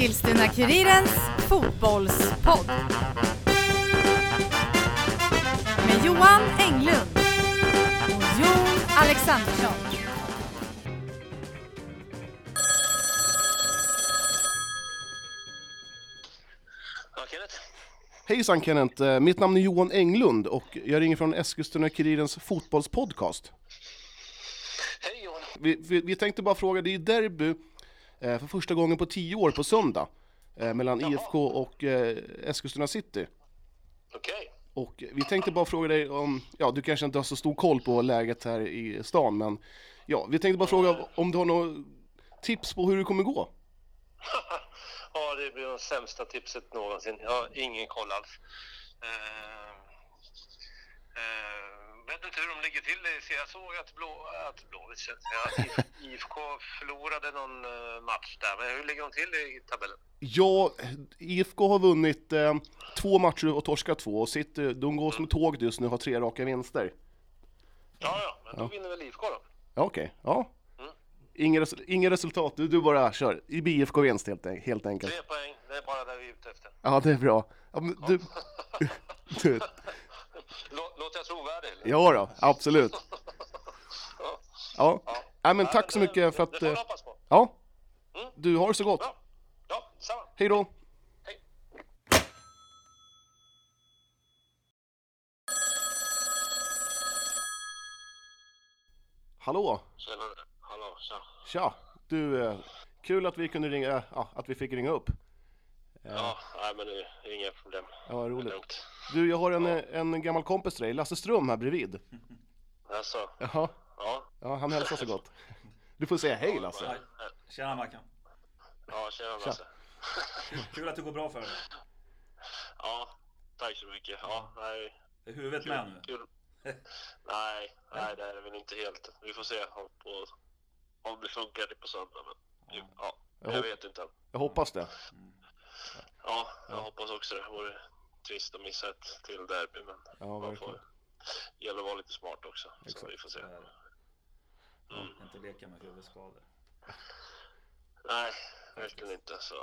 Eskilstuna-Kurirens fotbollspodd. Med Johan Englund och Jon Alexandersson. Ja, Kenneth. Hejsan Kenneth, Eh, mitt namn är Johan Englund och jag ringer från Eskilstuna-Kurirens fotbollspodcast. Hej Johan. Vi, vi, vi tänkte bara fråga, det är derby eh, för första gången på tio år på söndag eh, mellan Jaha. IFK och eh, Eskilstuna City. Okej. Och vi tänkte bara fråga dig om, ja du kanske inte har så stor koll på läget här i stan, men ja, vi tänkte bara fråga om du har några tips på hur det kommer gå? ja, det blir det sämsta tipset någonsin. Jag har ingen koll alls. Uh, uh, vet inte hur de ligger till. Så Jag såg att, blå, att Blåvitt, ja, IFK förlorade någon eh, match där. Men hur ligger de till i tabellen? Ja, IFK har vunnit eh, två matcher och torskat två, och City, de går som tåg just nu, har tre raka vinster. Ja, ja, men då vinner väl IFK då? Ja, Okej, ja. Mm. Inga, res- inga resultat, du, du bara kör. I BFK-vinst helt, en- helt enkelt. Tre poäng, det är bara det vi är ute efter. Ja, det är bra. Ja, men du, du, låter jag trovärdig? eller? ja då, absolut. Ja, ja men Ja, tack så det- mycket för Det att... får vi eh, hoppas på. Ja, Mm. du har det så gott. Ja, ja samma. Hej då. Hej. Hallå, Tjena. Hallå, tja. tja. Du, eh, kul att vi kunde ringa, ja, att vi fick ringa upp. Ja, nej men det är inga problem. Ja, Det roligt. Du, jag har en, eh, en gammal kompis till dig, Lasse Ström här bredvid. Alltså, Jaha, ja. ja, han hälsar så gott. Du får säga hej Lasse. Tjena Mackan. Ja, tjena Lasse. Kul att det går bra för dig. Ja, tack så mycket. Ja, nej, Är huvudet med nu? kul. Nej, nej det är det väl inte helt. Vi får se om, på, om det funkar på söndag. Men, ja, Jag vet inte än. Jag hoppas det. Ja, jag hoppas också det. Det vore trist att missa ett till derby, men Ja, man får gäller att vara lite smart också. Så Exakt. vi får se. Så. Mm. Inte leka med huvudskador. Nej, verkligen inte. Så,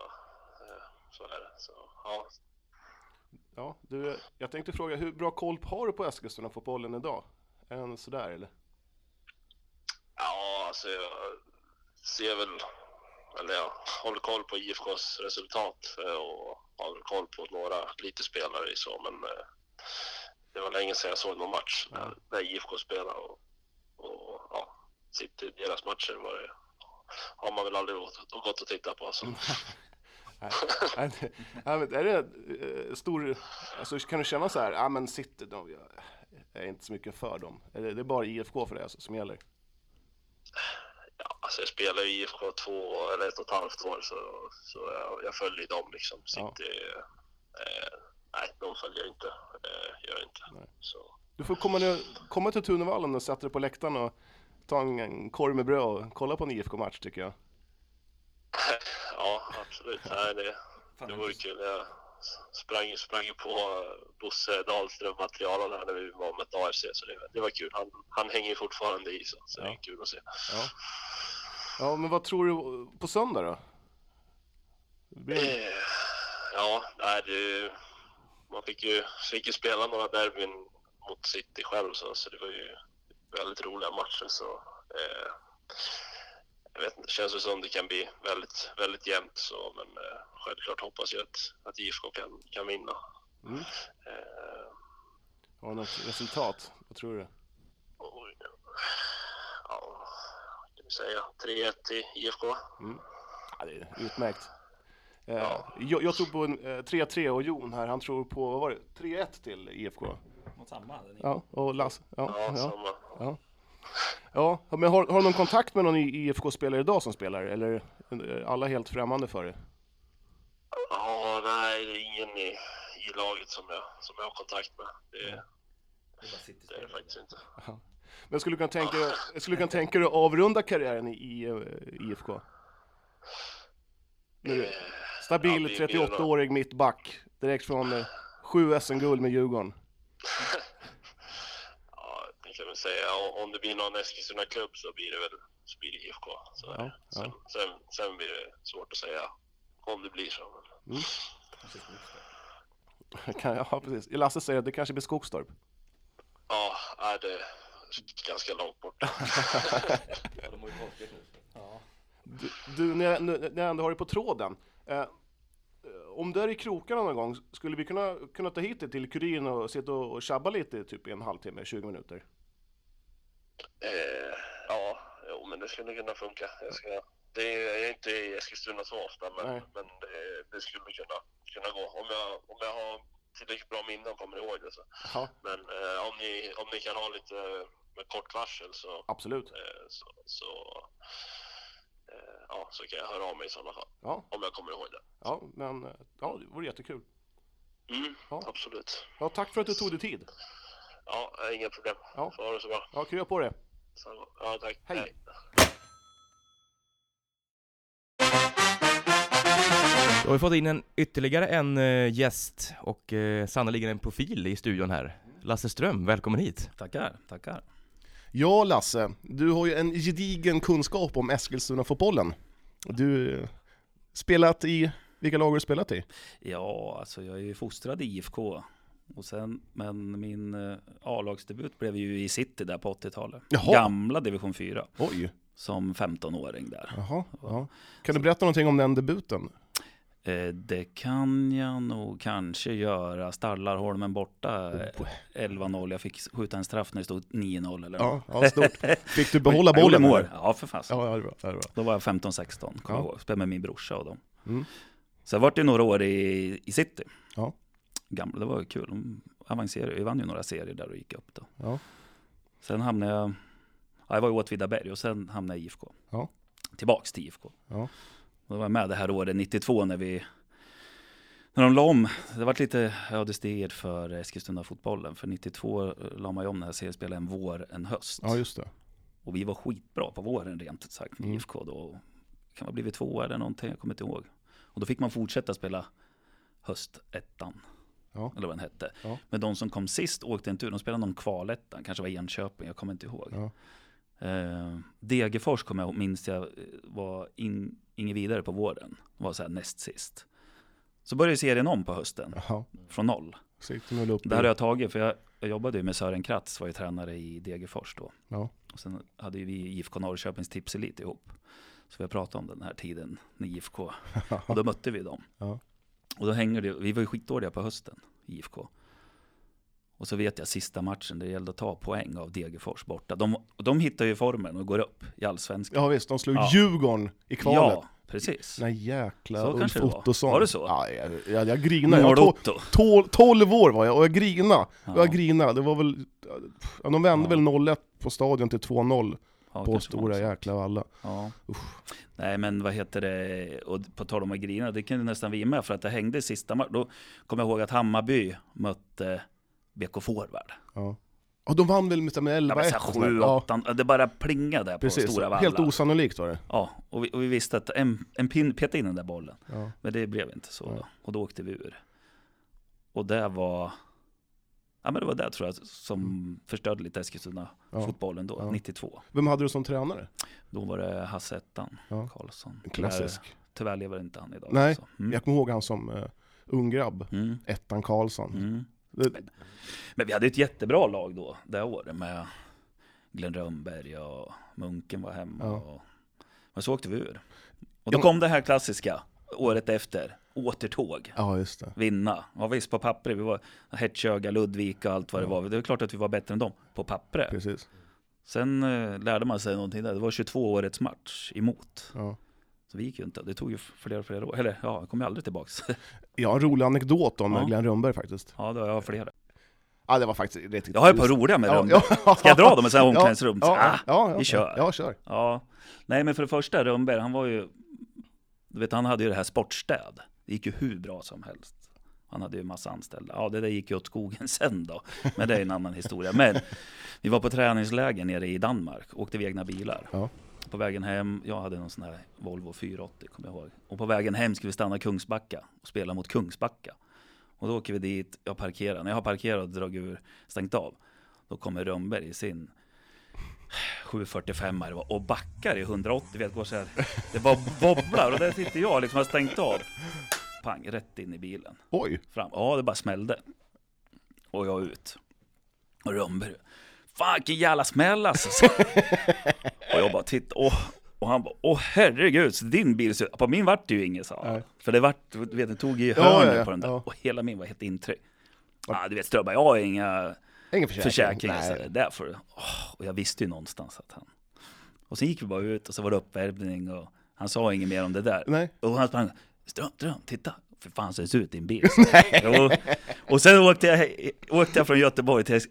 eh, så är det. Så, ja, Ja, du, jag tänkte fråga, hur bra koll har du på Eskilstuna-fotbollen idag? Är den sådär eller? Ja, alltså jag ser väl, eller jag håller koll på IFKs resultat eh, och har väl koll på några lite spelare så, men eh, det var länge sedan jag såg någon match när, när IFK spelade och, och ja, City, deras matcher var det, har man väl aldrig gått, gått och tittat på. Så. Nej, nej, men är det eh, stor, alltså kan du känna så här, ja men City, de, jag är inte så mycket för dem. Är det, det är bara IFK för det alltså, som gäller? Ja, alltså jag spelar i IFK två eller ett och ett halvt år så, så jag, jag följer dem liksom. Ja. City, eh, nej, de följer jag inte. Eh, gör jag inte. Nej. Så. Du får komma, ner, komma till Tunevallen och sätta dig på läktaren och ta en, en korv med bröd och kolla på en IFK-match tycker jag. Ja, absolut. Nej, det, det vore kul. Jag sprang, sprang på Bosse Dahlström materialen här när vi var med AFC, så det, det var kul. Han, han hänger fortfarande i, så, så det är Ja. kul att se. Ja. ja, men vad tror du på söndag då? Eh, Ja, nej, det, man fick ju, fick ju spela några derbyn mot City själv, så, så det var ju väldigt roliga matcher. Så, eh, det känns ju som det kan bli väldigt, väldigt jämnt, så, men eh, självklart hoppas jag att, att IFK kan, kan vinna. Mm. Eh, Har du något resultat? Vad tror du? Oj. Ja, vad kan vi säga? 3-1 till IFK. Ja, det är utmärkt. Eh, Ja. jag, jag tror på en, eh, 3-3 och Jon här, han tror på, vad var det, 3-1 till IFK. Mot samma. Ja, och Lasse. Ja, Ja, ja, samma. ja. Ja, men har, har du någon kontakt med någon i- IFK-spelare idag som spelar? Eller är alla helt främmande för det? Ja, nej, det är ingen i, i laget som jag, som jag har kontakt med. Det, Det är bara det är det faktiskt inte. Men skulle du kunna tänka, skulle du kunna tänka dig att avrunda karriären i, i eh, IFK? Nu, Eh, stabil ja, vi- vi är nog- 38-årig mittback, direkt från eh, sju SM-guld med Djurgården. Kan väl säga om- om det blir någon Eskilstuna-klubb så blir det väl så blir det IFK. Så är Ja, det. Sen, ja. sen, sen blir det svårt att säga om det blir så. Men. Kan, ja, precis. Lasse säger att det kanske blir Skogstorp. ja, är det ganska långt bort. Ja, de har ju folket nu. Ja. Du, du när, jag, när jag ändå har dig på tråden. Eh, om du är i krokarna någon gång, skulle vi kunna, kunna ta hit dig till Kurin och sitta och, och tjabba lite typ i en halvtimme, 20 minuter? Eh, ja, jo, men det skulle kunna funka. Jag, ska, det är, jag är inte i Eskilstuna så ofta, men, Nej. men det, det skulle kunna, kunna gå. Om jag, om jag har tillräckligt bra minne och kommer ihåg det. Så. Men eh, om, ni, om ni kan ha lite med kort varsel så, absolut. eh, så, så, eh, ja, så kan jag höra av mig i sådana fall. Ja, Om jag kommer ihåg det. ja, men eh, ja, det vore jättekul. Mm, Ja. Absolut. Ja, tack för att du tog dig tid. Ja, eh, inga problem. Ja. Får ha det så bra. Ja, krya på det. Så, ja, tack. Hej. Då har vi fått in en, ytterligare en eh, gäst och eh, sannoliken en profil i studion här. Lasse Ström, välkommen hit! Tackar, tackar. Ja, Lasse, du har ju en gedigen kunskap om Eskilstuna-fotbollen. Du eh, spelat i, vilka lag har du spelat i? Ja, alltså jag är ju fostrad i IFK. Och sen, men min eh, A-lagsdebut blev ju i City där på 80-talet. Jaha. Gamla division 4. Oj, Som 15-åring där. jaha, ja. Kan du berätta någonting om den debuten? Eh, det kan jag nog kanske göra. Stallarholmen borta. eh, 11-0. Jag fick skjuta en straff när det stod 9-0 eller Ja, ja stort. Fick du behålla bollen? mål. Ja, för fasen. Ja, det är bra. Det är bra. Då var jag 15-16, kommer Ja. jag ihåg. Spelade med min brorsa och dem. Mm. Så jag varit det några år i, i City. Ja. Gamla, det var kul. De avancerade. Vi vann ju några serier där och gick upp då. Ja. Sen hamnade jag, ja, jag var i Åtvidaberg och sen hamnade jag i IFK. Ja. Tillbaks till IFK. Ja. Och då var jag med det här året 92 när vi när de la om, det var lite ödesdigert för Eskilstuna-fotbollen. För 92 la man ju om den här seriespelen en vår, en höst. ja, just det. Och vi var skitbra på våren rent ut sagt med Mm. IFK då. Kan man ha blivit två eller någonting, jag kommer inte ihåg. Och då fick man fortsätta spela höstettan. Ja. Eller vad den hette. Ja. Men de som kom sist åkte inte ur, de spelade någon kvalettan, kanske var Enköping, jag kommer inte ihåg. Ja. Eh, Degerfors kommer jag minns jag, eh, var in, inget vidare på våren. Var så här näst sist. Så började serien om på hösten, Jaha, från noll. här har jag tagit, för jag, jag jobbade ju med Sören Kratz, var ju tränare i Degerfors då. Ja. Och sen hade ju vi IFK Norrköpings tipselit ihop. Så vi har pratat om den här tiden när IFK, och då mötte vi dem. Ja. Och då hänger det, vi var ju skitdåliga på hösten, IFK. Och så vet jag sista matchen, det gällde att ta poäng av Degerfors borta. De, de hittar ju formen och går upp i allsvenskan. ja visst, de slog Ja. Djurgården i kvalet. Ja, precis. Nej jäkla Så Ulf det var. Ottosson. Var det så? Ja, jag, jag, jag grinade. Jag var Mål-Otto. tol, 12 år var jag och jag grinade. Ja. Jag grinade. Det var väl, ja, de vände Ja. väl 0-1 på stadion till 2-0 Ja, på stora jäkla valla. Ja. Nej men vad heter det, och på tal om att grina, det kunde nästan vi med för att det hängde i sista matchen. Då kommer jag ihåg att Hammarby mötte BK Forward. Ja. Och de vann väl med med Ja, 11-1? men så här och sådär. sju, ja, åtta, det bara plingade där på precis. Stora Valla. Helt osannolikt var det. Ja, och vi, och vi visste att en, en pin petade in den där bollen. Ja. Men det blev inte så då. Och då åkte vi ur. Och det var, ja men det var det tror jag som förstörde lite Eskilstuna Ja. fotbollen då, Ja. 92. Vem hade du som tränare? Då var det Hasse Ettan Ja. Karlsson. En klassisk. Tyvärr, tyvärr lever inte han idag. Nej, alltså. Mm. Jag kommer ihåg han som uh, ung grabb. Mm. Ettan Karlsson. Mm. Det, Men vi hade ett jättebra lag då, det året med Glenn Rönnberg och Munken var hemma. Ja. Och, men så åkte vi ur. Och då kom det här klassiska, året efter, återtåg. ja, just det. vinna. Ja visst på pappret, vi var Hertsöga, Ludvika och allt vad det Ja. var. Det är klart att vi var bättre än dem på pappret. Precis. Sen eh, lärde man sig någonting där. Det var 22 årets match emot. Ja. Så vi gick ju inte. Det tog ju flera flera år. Eller ja, jag kom ju aldrig tillbaks. Jag har en rolig anekdot om Ja. Glenn Rönnberg faktiskt. ja, då har jag flera. Ja, det var faktiskt riktigt Jag har ett par roliga med ja, Rönnberg. ja. Ska jag dra dem i här omklädningsrum? Ja, ja, Ah, ja, ja, vi kör. Ja, kör. Ja, nej men för det första Rönnberg, han var ju, du vet han hade ju det här sportstäd. Det gick ju hur bra som helst. Han hade ju massa anställda. Ja, det där gick ju åt skogen sen då. Men det är en annan historia. Men vi var på träningsläger nere i Danmark, åkte vi egna bilar. Ja. På vägen hem, jag hade någon sån här Volvo 480 kommer jag ihåg. Och på vägen hem skulle vi stanna i Kungsbacka och spela mot Kungsbacka. Och då åker vi dit, jag parkerar. När jag har parkerat och dragit ur, stängt av, då kommer Rönnberg i sin 745 det var och backar i 180, vet, går så här. Det bara wobblar och där sitter jag liksom har stängt av. Pang, rätt in i bilen. Oj! Fram. Ja, det bara smällde. Och jag ut. Och Rönnberg, fan vilken jävla smäll alltså. Så. och jag bara tittade, åh. Och han bara, åh herregud, så din bil, så, på min vart det ju inget sa han. För det vart, du vet, det tog i Ja, hörnet ja, ja, på den där. ja. Och hela min var helt intryckt. Ja, du vet Strömberg, jag har inga Ingen försäkring. försäkringar. Så Nej. där får du. Åh, och jag visste ju någonstans att han... Och sen gick vi bara ut och så var det uppvärmning och han sa inget mer om det där. Nej. Och han sprang, Ström, Ström, titta! För fan ser det ut i din bil? och, och sen åkte jag, åkte jag från Göteborg till...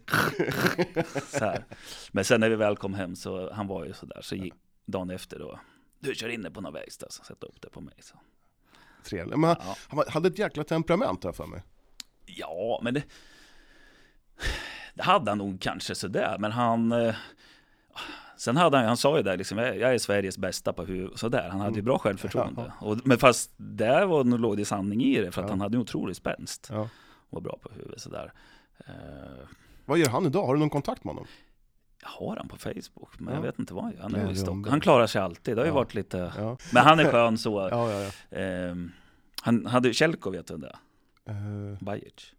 så här. Men sen när vi väl kom hem så, han var ju sådär, så gick dagen efter då, du kör in det på någon verkstad, så sätta upp det på mig. Så. Trevligt. Men han, Ja. han hade ett jäkla temperament här för mig. Ja, men det... Det hade han nog kanske sådär, men han... Eh, sen hade han, han sa ju där liksom, jag är Sveriges bästa på huvud, sådär. Han hade ju bra självförtroende. Och, men fast där var nog låg det sanning i det, för att han hade en otrolig spänst. Ja. Var bra på huvudet sådär. Eh, Vad gör han idag? Har du någon kontakt med honom? jag har han på Facebook, men Ja. jag vet inte vad han gör. Han, är i Stockholm. han klarar sig alltid, det har ju Ja. varit lite... Ja, Men han är skön så. Ehm, han hade Kjellko, vet du det? Eh, Bajic.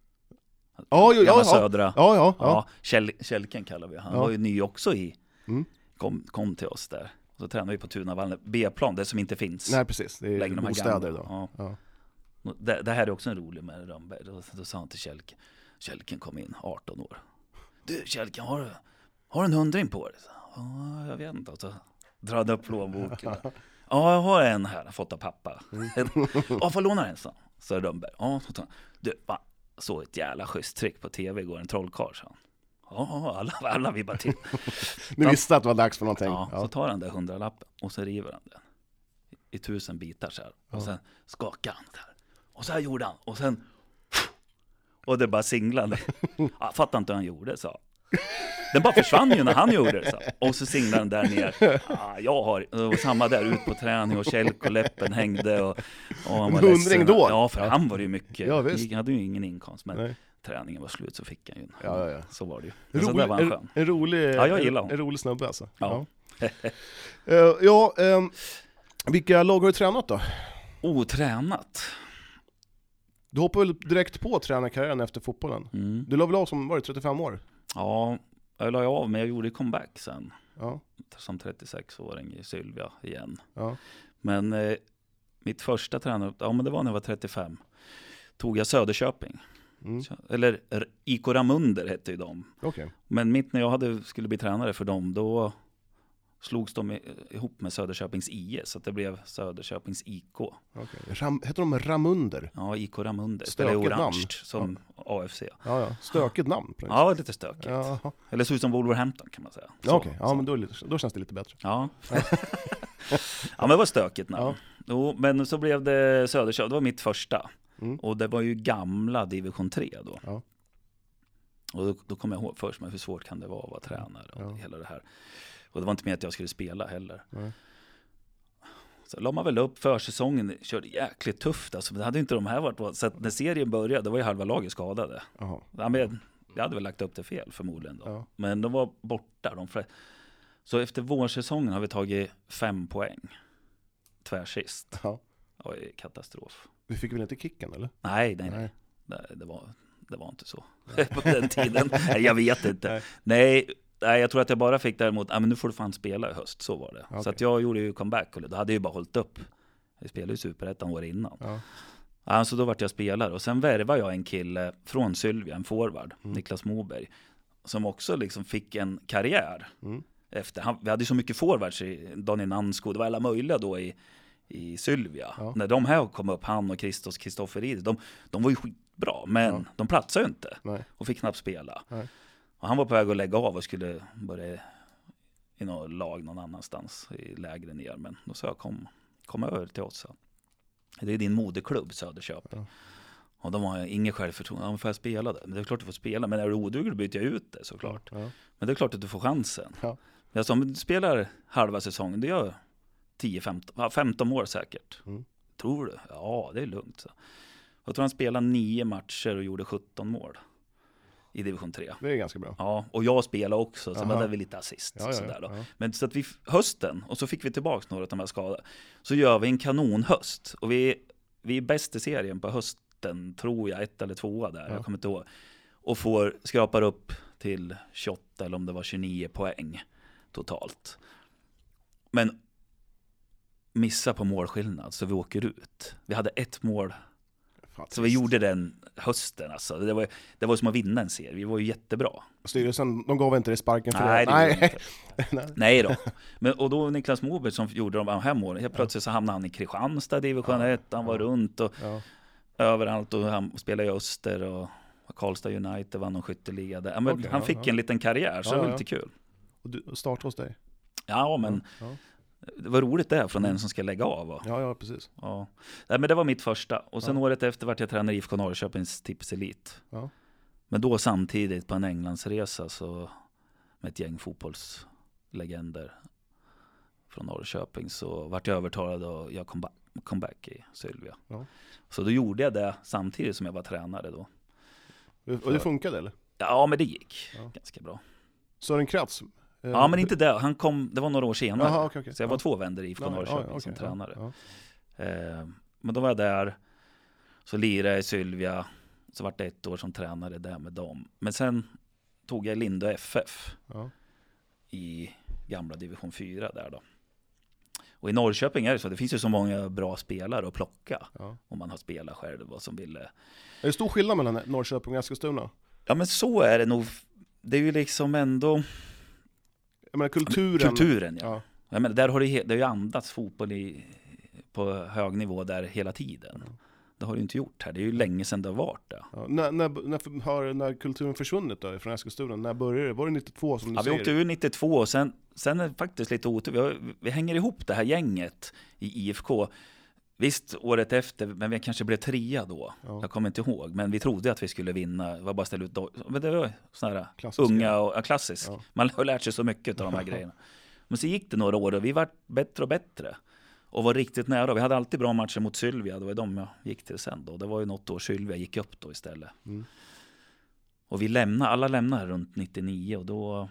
Ja, jo, ja, södra. ja, ja, Ja. Kjell, Kjellken kallar vi Han var ju ny också i, Mm. kom, kom till oss där. Så tränade vi på Tunavallen, B-plan, det som inte finns. Nej, precis. Det är här bostäder idag. Ja. Det, det här är också en rolig med Rönnberg. Då, då sa han till Kjellken, Kjellken kom in, 18 år. Du Kjellken, har du, har du en hundring på dig? Ja, jag vet inte. Och så drar han upp plånboken. Ja, jag har en här, fått av pappa. Ja, får låna den, så. Så Rönnberg. Ja, så tar han. Du, va, så ett jävla schysst trick på tv igår, en trollkarl, sa han. Ja, alla, alla vi bara till. Ni visste att det var dags för någonting? Ja, så Ja. tar han den hundralappen och så river han den i, tusen bitar så här. Och sen skakar han så här. Och så här gjorde han. Och sen... Och det bara singlade. Jag fattar inte hur han gjorde, så. Den bara försvann ju när han gjorde det. Så. Och så singlade den där ner. Ah, jag har, var samma där, ut på träning och kälkoläppen hängde. Och, och han var hundring då? Ja, för han var det ju mycket. Ja. Han hade ju ingen inkomst. Men Nej. träningen var slut så fick han ju. Ja, ja. Så var det ju. Men så Rolig, där var han en, skön. en rolig, Ja, jag gillar honom. en rolig snubbe alltså. Ja. Ja, Eh, ja ehm, vilka lag har du tränat då? Otränat. Du hoppade väl direkt på tränarkarriären efter fotbollen? Mm. Du la väl av som, var det 35 år? Ja, jag la av, men jag gjorde comeback sen. Ja, Som 36-åring i Sylvia igen. ja. Men eh, mitt första tränare, ja men det var när jag var 35. Tog jag Söderköping. Mm. Eller IK Ramunder hette ju de. Okej. Men mitt när jag hade, skulle bli tränare för dem, då slogs de i- ihop med Söderköpings IS. Så att det blev Söderköpings IK. okej. Ram, heter de Ramunder? Ja, IK Ramunder. Stökigt orange namn. som AFC. Ja, ja. Stökigt namn. Ja, lite stökigt. Jaha. Eller såg ut som Wolverhampton kan man säga. Ja, Så- Okej, ja så. men då, lite, då känns det lite bättre. Ja. ja men det var stökigt namn. Jo, men så blev det Söderköping, det var mitt första. Mm. Och det var ju gamla division 3 då. Ja. Och då, då kom jag ihåg först, men hur svårt kan det vara att vara tränare och Ja. hela det här. Och det var inte med att jag skulle spela heller. Nej. Så la man väl upp försäsongen, körde jäkligt tufft alltså. Det hade inte de här varit, så att när serien började, då var ju halva laget skadade. Ja, men jag hade väl lagt upp det fel förmodligen då. Ja. Men de var borta. De fle- så efter vårsäsongen har vi tagit fem poäng. Tvärsist. Ja. Oj, katastrof. Vi fick väl inte kicken eller? Nej, nej, nej. Nej. Det, det, var, det var inte så på den tiden. Nej, jag vet inte. Nej. Nej. Nej, jag tror att jag bara fick däremot, ja men nu får du fan spela i höst, så var det. Okej. Så att jag gjorde ju comeback och då hade jag ju bara hållit upp. Jag spelade ju Superettan år innan. Ja. Ja, så då vart jag spelare och sen värvade jag en kille från Sylvia, en forward, Mm. Niklas Moberg. Som också liksom fick en karriär. Mm. Efter, han, vi hade ju så mycket forwards i Daniel Nansko, det var alla möjliga då i, i Sylvia. Ja. När de här kom upp, han och Christos Kristofferidis, de, de var ju skitbra, men Ja. de platsade ju inte Nej. och fick knappt spela. Nej. Och han var på väg att lägga av och skulle börja i något lag någon annanstans, i lägre ner. Men då sa jag kom, kom över till oss. Det är din moderklubb Söderköping. Ja. Och de har inget självförtroende. Ja, men får jag spela det? Men det är klart du får spela. Men är du oduglig byter jag ut det såklart. Ja. Men det är klart att du får chansen. Ja. Jag sa, men du spelar halva säsongen, det gör 10-15, ja, 15 år säkert. Mm. Tror du? Ja, det är lugnt. Så. Jag tror han spelade nio matcher och gjorde 17 mål. I division 3. Det är ganska bra. Ja, och jag spelade också, så Aha. hade vi lite assist. Ja, ja, sådär då. ja. Men så att vi, hösten, och så fick vi tillbaka några av de här skadade. Så gör vi en kanonhöst. Och vi, vi är bäst i serien på hösten, tror jag, ett eller tvåa där, Ja. jag kommer inte ihåg. Och får, skrapar upp till 28 eller om det var 29 poäng totalt. Men missar på målskillnad, så vi åker ut. Vi hade ett mål Fan, så vi gjorde den hösten alltså. Det var, det var som att vinna en serie. Vi var ju jättebra. Styrelsen, de gav inte dig sparken för Nej, det? inte. Nej. Nej då. Men, och då Niklas Moberg som gjorde de här målen, helt plötsligt så hamnade han i Kristianstad division Ja, 1, han var ja. runt och Ja. överallt och han spelade i Öster och Karlstad United vann någon skytteliga där. Ja, men Okej, han ja, fick ja. en liten karriär, så Ja, det var ja. lite kul. Och du startade hos dig? Ja, men Var roligt det från en som ska lägga av. Och, ja, ja precis. ja. Nej, men det var mitt första. Och sen Ja. året efter vart jag tränare i IFK Norrköpings tipselit. Ja. Men då samtidigt på en Englandsresa så med ett gäng fotbollslegender från Norrköping så vart jag övertalad och jag kom, ba- kom back i Sylvia. Ja. Så då gjorde jag det samtidigt som jag var tränare då. Och det funkade eller? Ja men det gick Ja. ganska bra. Sören Kratz? Eh, Ja men inte det, han kom, det var några år senare. Jaha, okej, okej. Så jag var Ja. två vändor i IFK Ja, Norrköping ja, okej, som tränare. Eh, men då var jag där, så lirade jag i Sylvia, så vart det ett år som tränare där med dem. Men sen tog jag Lindö FF i gamla division 4 där då. Och i Norrköping är det så, det finns ju så många bra spelare att plocka om man har spelat själv och som ville. Är det stor skillnad mellan Norrköping och Eskilstuna? Ja men så är det nog. Det är ju liksom ändå Jag menar kulturen? kulturen ja. Ja. Jag menar, där har det, det har ju andats fotboll i, på hög nivå där hela tiden. Det har ju inte gjort här, det är ju länge sedan det har varit det. Ja. När, när, när, har, när kulturen försvunnit då från Eskilstuna? När började det? Var det 92 som du Ja, vi säger? åkte ur 92 och sen, sen är det faktiskt lite otur. Vi, har, vi hänger ihop det här gänget i IFK. Visst, året efter, men vi kanske blev trea då. Ja. Jag kommer inte ihåg, men vi trodde att vi skulle vinna. Det var bara ställa ut. Men det var sådana här Klassiska. unga och ja, klassisk. Ja. Man har lärt sig så mycket av de här grejerna. Men så gick det några år och vi var bättre och bättre. Och var riktigt nära. Vi hade alltid bra matcher mot Sylvia. Det var de jag gick till sen då. Det var ju något år Sylvia gick upp då istället. Mm. Och vi lämnade, alla lämnade runt 99 och då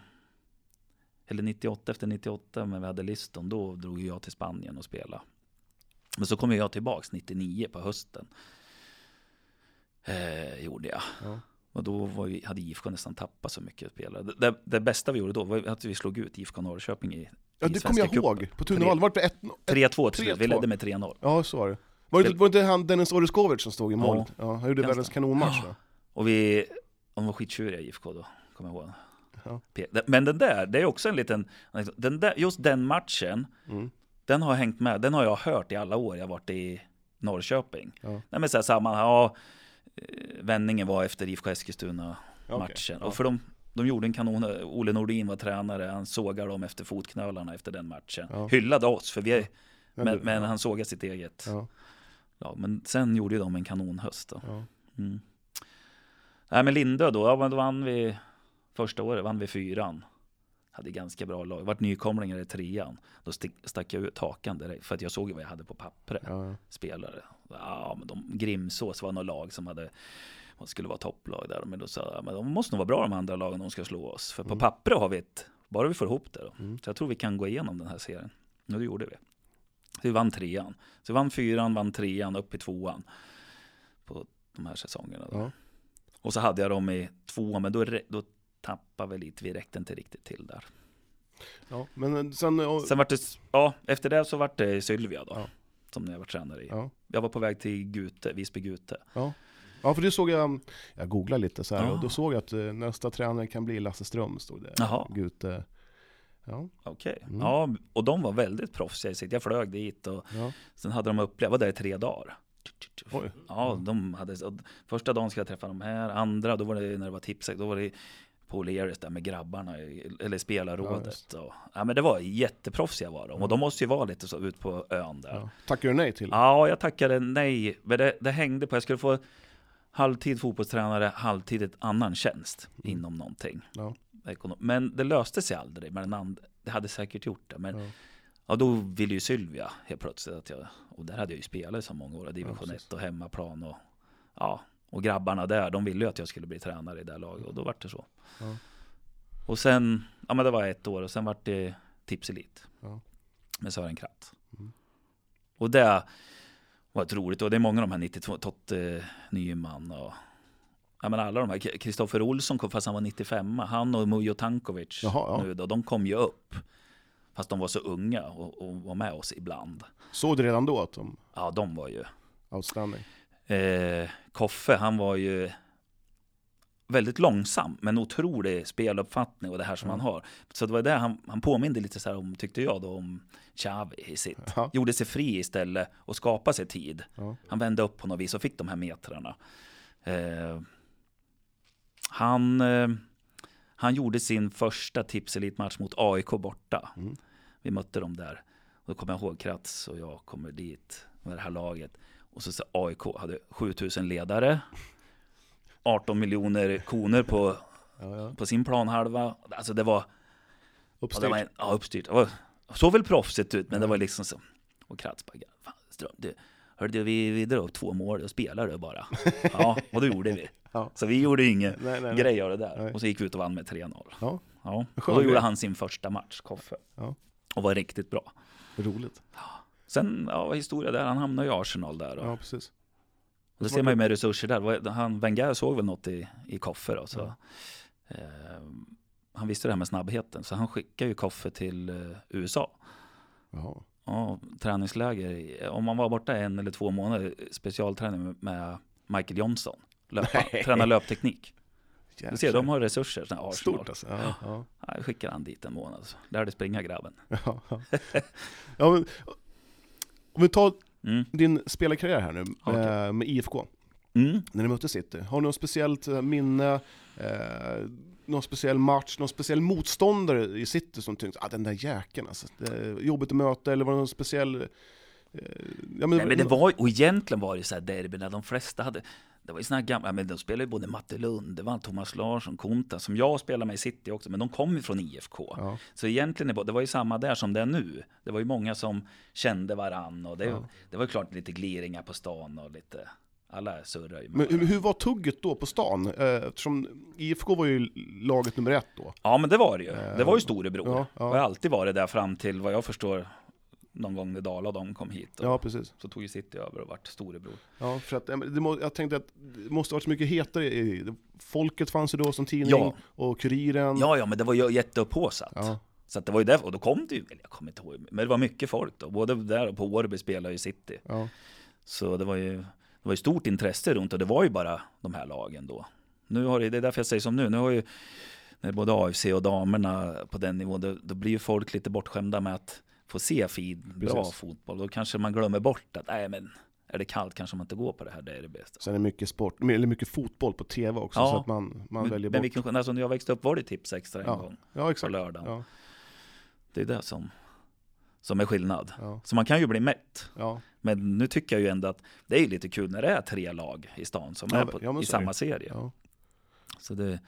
eller 98 efter 98 men vi hade listan, då drog jag till Spanien och spelade. Men så kom jag tillbaks 99 på hösten. Eh, gjorde jag. Ja. Och då vi, hade IFK nästan tappat så mycket spelare. Det, det, bästa vi gjorde då var att vi slog ut IFK Norrköping i, Ja, i det kommer jag ihåg. På Tuneval var det ett, ett 3-2 till slut. Vi 3-2. ledde med 3-0. Ja, så var det. Var det, var det inte han Dennis Oreskovic som stod i Ja. mål? Ja, han gjorde världens kanonmatch då. Och vi, de var skittjuriga IFK då, kommer jag ihåg. Ja. Men den där, det är också en liten, den där, just den matchen, Mm. Den har hängt med, den har jag hört i alla år jag varit i Norrköping. Ja. Nej men så här, samma, ja, eh, vändningen var efter IFK Eskilstuna Okej, matchen. ja. Och för de, de gjorde en kanon, Ole Nordin var tränare, han sågade dem efter fotknölarna efter den matchen. Ja. Hyllade oss, för vi, Men men, du- men ja. han sågade sitt eget. Ja, Ja, men sen gjorde ju de en kanonhöst då. ja. Mm. Nej men Lindö då, ja men då vann vi första året, vann vi fyran. Hade ganska bra lag, vart nykomlingar i trean. Då stack jag ut hakan direkt, för att jag såg vad jag hade på pappret. ja. Spelare. Ja men de, Grimsås var något lag som hade, skulle vara topplag där. Men då sa jag, men de måste nog vara bra de andra lagen, de ska slå oss. För på Mm. pappret har vi ett, bara vi får ihop det då. Mm. Så jag tror vi kan gå igenom den här serien. Och det gjorde vi. Så vi vann trean. Så vi vann fyran, vann trean, upp i tvåan. På de här säsongerna. Då. Ja. Och så hade jag dem i tvåan, men då, då tappade vi lite, vi räckte inte riktigt till där. ja. Men sen... och- Sen vart det, ja, efter det så vart det Sylvia då. Ja. Som jag var tränare i. Ja. Jag var på väg till Gute, Visby-Gute. Ja. ja, för det såg jag, jag googlade lite så här Ja. och då såg jag att eh, nästa tränare kan bli Lasse Ström, stod det. Jaha. Gute. Ja, Okej. Mm. Ja, och de var väldigt proffsiga i sitt. Jag flög dit och ja. sen hade de upplevt, jag var där i tre dagar. Oj. Ja, de hade, första dagen skulle jag träffa de här, andra, då var det när det var tipset, då var det på O'Learys där med grabbarna, eller Ja, spelarrådet. just. och, ja, men det var jätteproffsiga var de, och de måste ju vara lite så ut på ön där. Ja. Tackar du nej till? Ja, jag tackade nej. Men det, det hängde på, jag skulle få halvtid fotbollstränare, halvtid ett annan tjänst Mm. inom någonting. Ja. Men det löste sig aldrig med den andra. Det hade säkert gjort det. Men Ja. ja, då ville ju Sylvia helt plötsligt att jag, och där hade jag ju spelat i så många år, division precis. 1 och hemmaplan och ja, Och grabbarna där, de ville ju att jag skulle bli tränare i det laget och då vart det så. Ja. Och sen, ja men det var ett år och sen vart det Tipselit. Ja. Med Sören Kratt. Mm. Och det var ett roligt och det är många av de här 92, Totte Nyman och Ja men alla de här, Kristoffer Olsson kom fast han var 95 Han och Mujo Tankovic Jaha, ja. nu då, de kom ju upp. Fast de var så unga och, och var med oss ibland. Såg du redan då att de Ja, de var ju... outstanding? Eh, Koffe, han var ju väldigt långsam, men otrolig speluppfattning och det här som Mm. han har. Så det var det han, han påminde lite så här om, tyckte jag då, om Xavi i sitt. Ja. Gjorde sig fri istället och skapade sig tid. Ja. Han vände upp på något vis och fick de här metrarna. Eh, han, eh, han gjorde sin första tipselitmatch mot AIK borta. Mm. Vi mötte dem där. Och då kommer jag ihåg Kratz och jag kommer dit med det här laget. Och så, så AIK hade 7000 ledare. 18 miljoner koner på, Ja, ja. på sin planhalva. Alltså det var, ja, det Uppstyrt. var en, ja, uppstyrt. Det var, såg väl proffsigt ut, men det var liksom så. Och Kratz bara, fan Ström, du, hörde du, vi, vi drar upp två mål och spelade bara. Ja, och det gjorde vi. Så vi gjorde ingen Nej, nej, grej av det där. Nej. Och så gick vi ut och vann med 3-0. Ja, Ja, och då gjorde han sin första match, Koffe. Och var riktigt bra. roligt. Sen, ja, historia där, han hamnade i Arsenal där. Och, Ja, precis. och det ser man ju med resurser där. Han, Wenger såg väl något i, i Koffe då. Så, eh, han visste det här med snabbheten, så han skickade ju Koffe till eh, USA. Jaha. Ja, träningsläger. i- Om man var borta en eller två månader, specialträning med- Michael Johnson. Löpa, träna löpteknik. Du ser, de har resurser, Arsenal. Stort alltså. Ja, ja. Ja, skickar han dit en månad. Så lärde springa grabben. Ja, ja. ja, men, om vi tar Mm. din spelarkarriär här nu Okej. eh, med IFK, Mm. när ni mötte City. Har du något speciellt eh, minne, eh, någon speciell match, någon speciell motståndare i City som tyckte ah, den där jäkeln alltså, jobbigt att möta, eller var det någon speciell... Eh, ja, men, Nej, men det var och egentligen var det så här derby när de flesta hade det var ju såna gamla, men de spelade ju både Matte var Thomas Larsson, Konta, som jag spelar med i City också, men de kom ju från IFK. Ja, Så egentligen, det var ju samma där som det är nu. Det var ju många som kände varann och det, Ja. det var ju klart lite gliringar på stan och lite, alla surrar ju men hur, hur var tugget då på stan? Eh, eftersom IFK var ju laget nummer ett då. Ja men det var det ju. Eh, Det var ju storebror. ja, ja. Och har alltid varit där fram till vad jag förstår någon gång när Dala och de kom hit. Och Ja, precis. Så tog ju City över och vart storebror. Ja, för att, det må, jag tänkte att det måste varit så mycket hetare. i- Folket fanns ju då som tidning, Ja. och Kuriren. Ja, ja, men det var ju jätteupphaussat. Ja. Så det var ju där, och då kom det ju, eller jag kommer inte ihåg, men det var mycket folk då. Både där och på Årby spelade ju City. Ja. Så det var ju, det var ju stort intresse runt och det var ju bara de här lagen då. Nu har det, det är därför jag säger som nu, nu har ju när både AFC och damerna på den nivån, då, då blir ju folk lite bortskämda med att få se fin, bra Precis. fotboll. Då kanske man glömmer bort att, nej men är det kallt kanske man inte går på det här, det är det bästa. Sen är det mycket sport, eller mycket fotboll på TV också, Ja. så att man, man men, väljer men bort. vilken, alltså, när jag växte upp var det tips extra en Ja. gång Ja, på exakt. lördagen. Ja, Det är det som, som är skillnad. Så man kan ju bli mätt. Men nu tycker jag ju ändå att det är lite kul när det är tre lag i stan som är men- på, men i samma serie. Så det,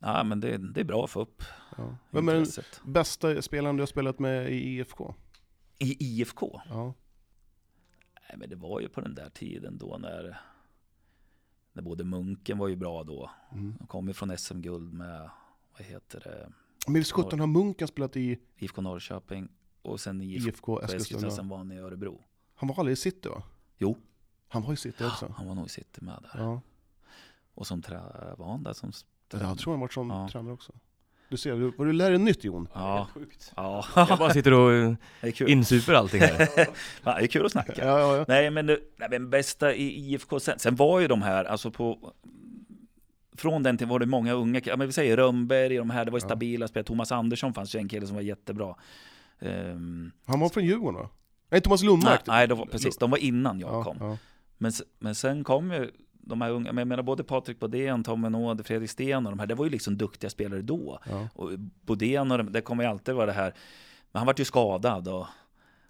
ja, men det, det är bra att få upp ja. Vem är den bästa spelaren du har spelat med i IFK? I IFK? Ja, Nej, men det var ju på den där tiden då när, när både Munken var ju bra då. mm. De kom ju från SM-guld med, vad heter det, Men visst sjutton har Munken spelat i IFK Norrköping och sen IFK IFK Eskilstuna, sen var han i Örebro. Han var aldrig i City va? Jo. Han var i City också. Han var nog i City med där. Ja. Och som trä, var han där som Jag tror han varit som Ja. tränare också. Du ser, du, vad du lär dig nytt Jon. Ja, ja. Jag bara sitter och insuper allting här. Ja, det är kul att snacka. Ja, ja, ja. Nej men, det- nej men bästa i IFK sen, sen var ju de här, alltså på från den till var det många unga, ja, men vi säger Rönnberg, de här, det var ju Ja. stabila spelare. Thomas Andersson fanns ju en kille som var jättebra. Ehm, Han var från Djurgården va? Nej, Thomas Lundmark. nej, nej, de var, precis, de var innan jag ja, kom. Ja. Men, men sen kom ju de här unga, men jag menar både Patrik Bodén, Tommy Nåde, Fredrik Sten och de här, det var ju liksom duktiga spelare då. Ja. Och Bodén och de, det kommer ju alltid vara det här, men han vart ju skadad och,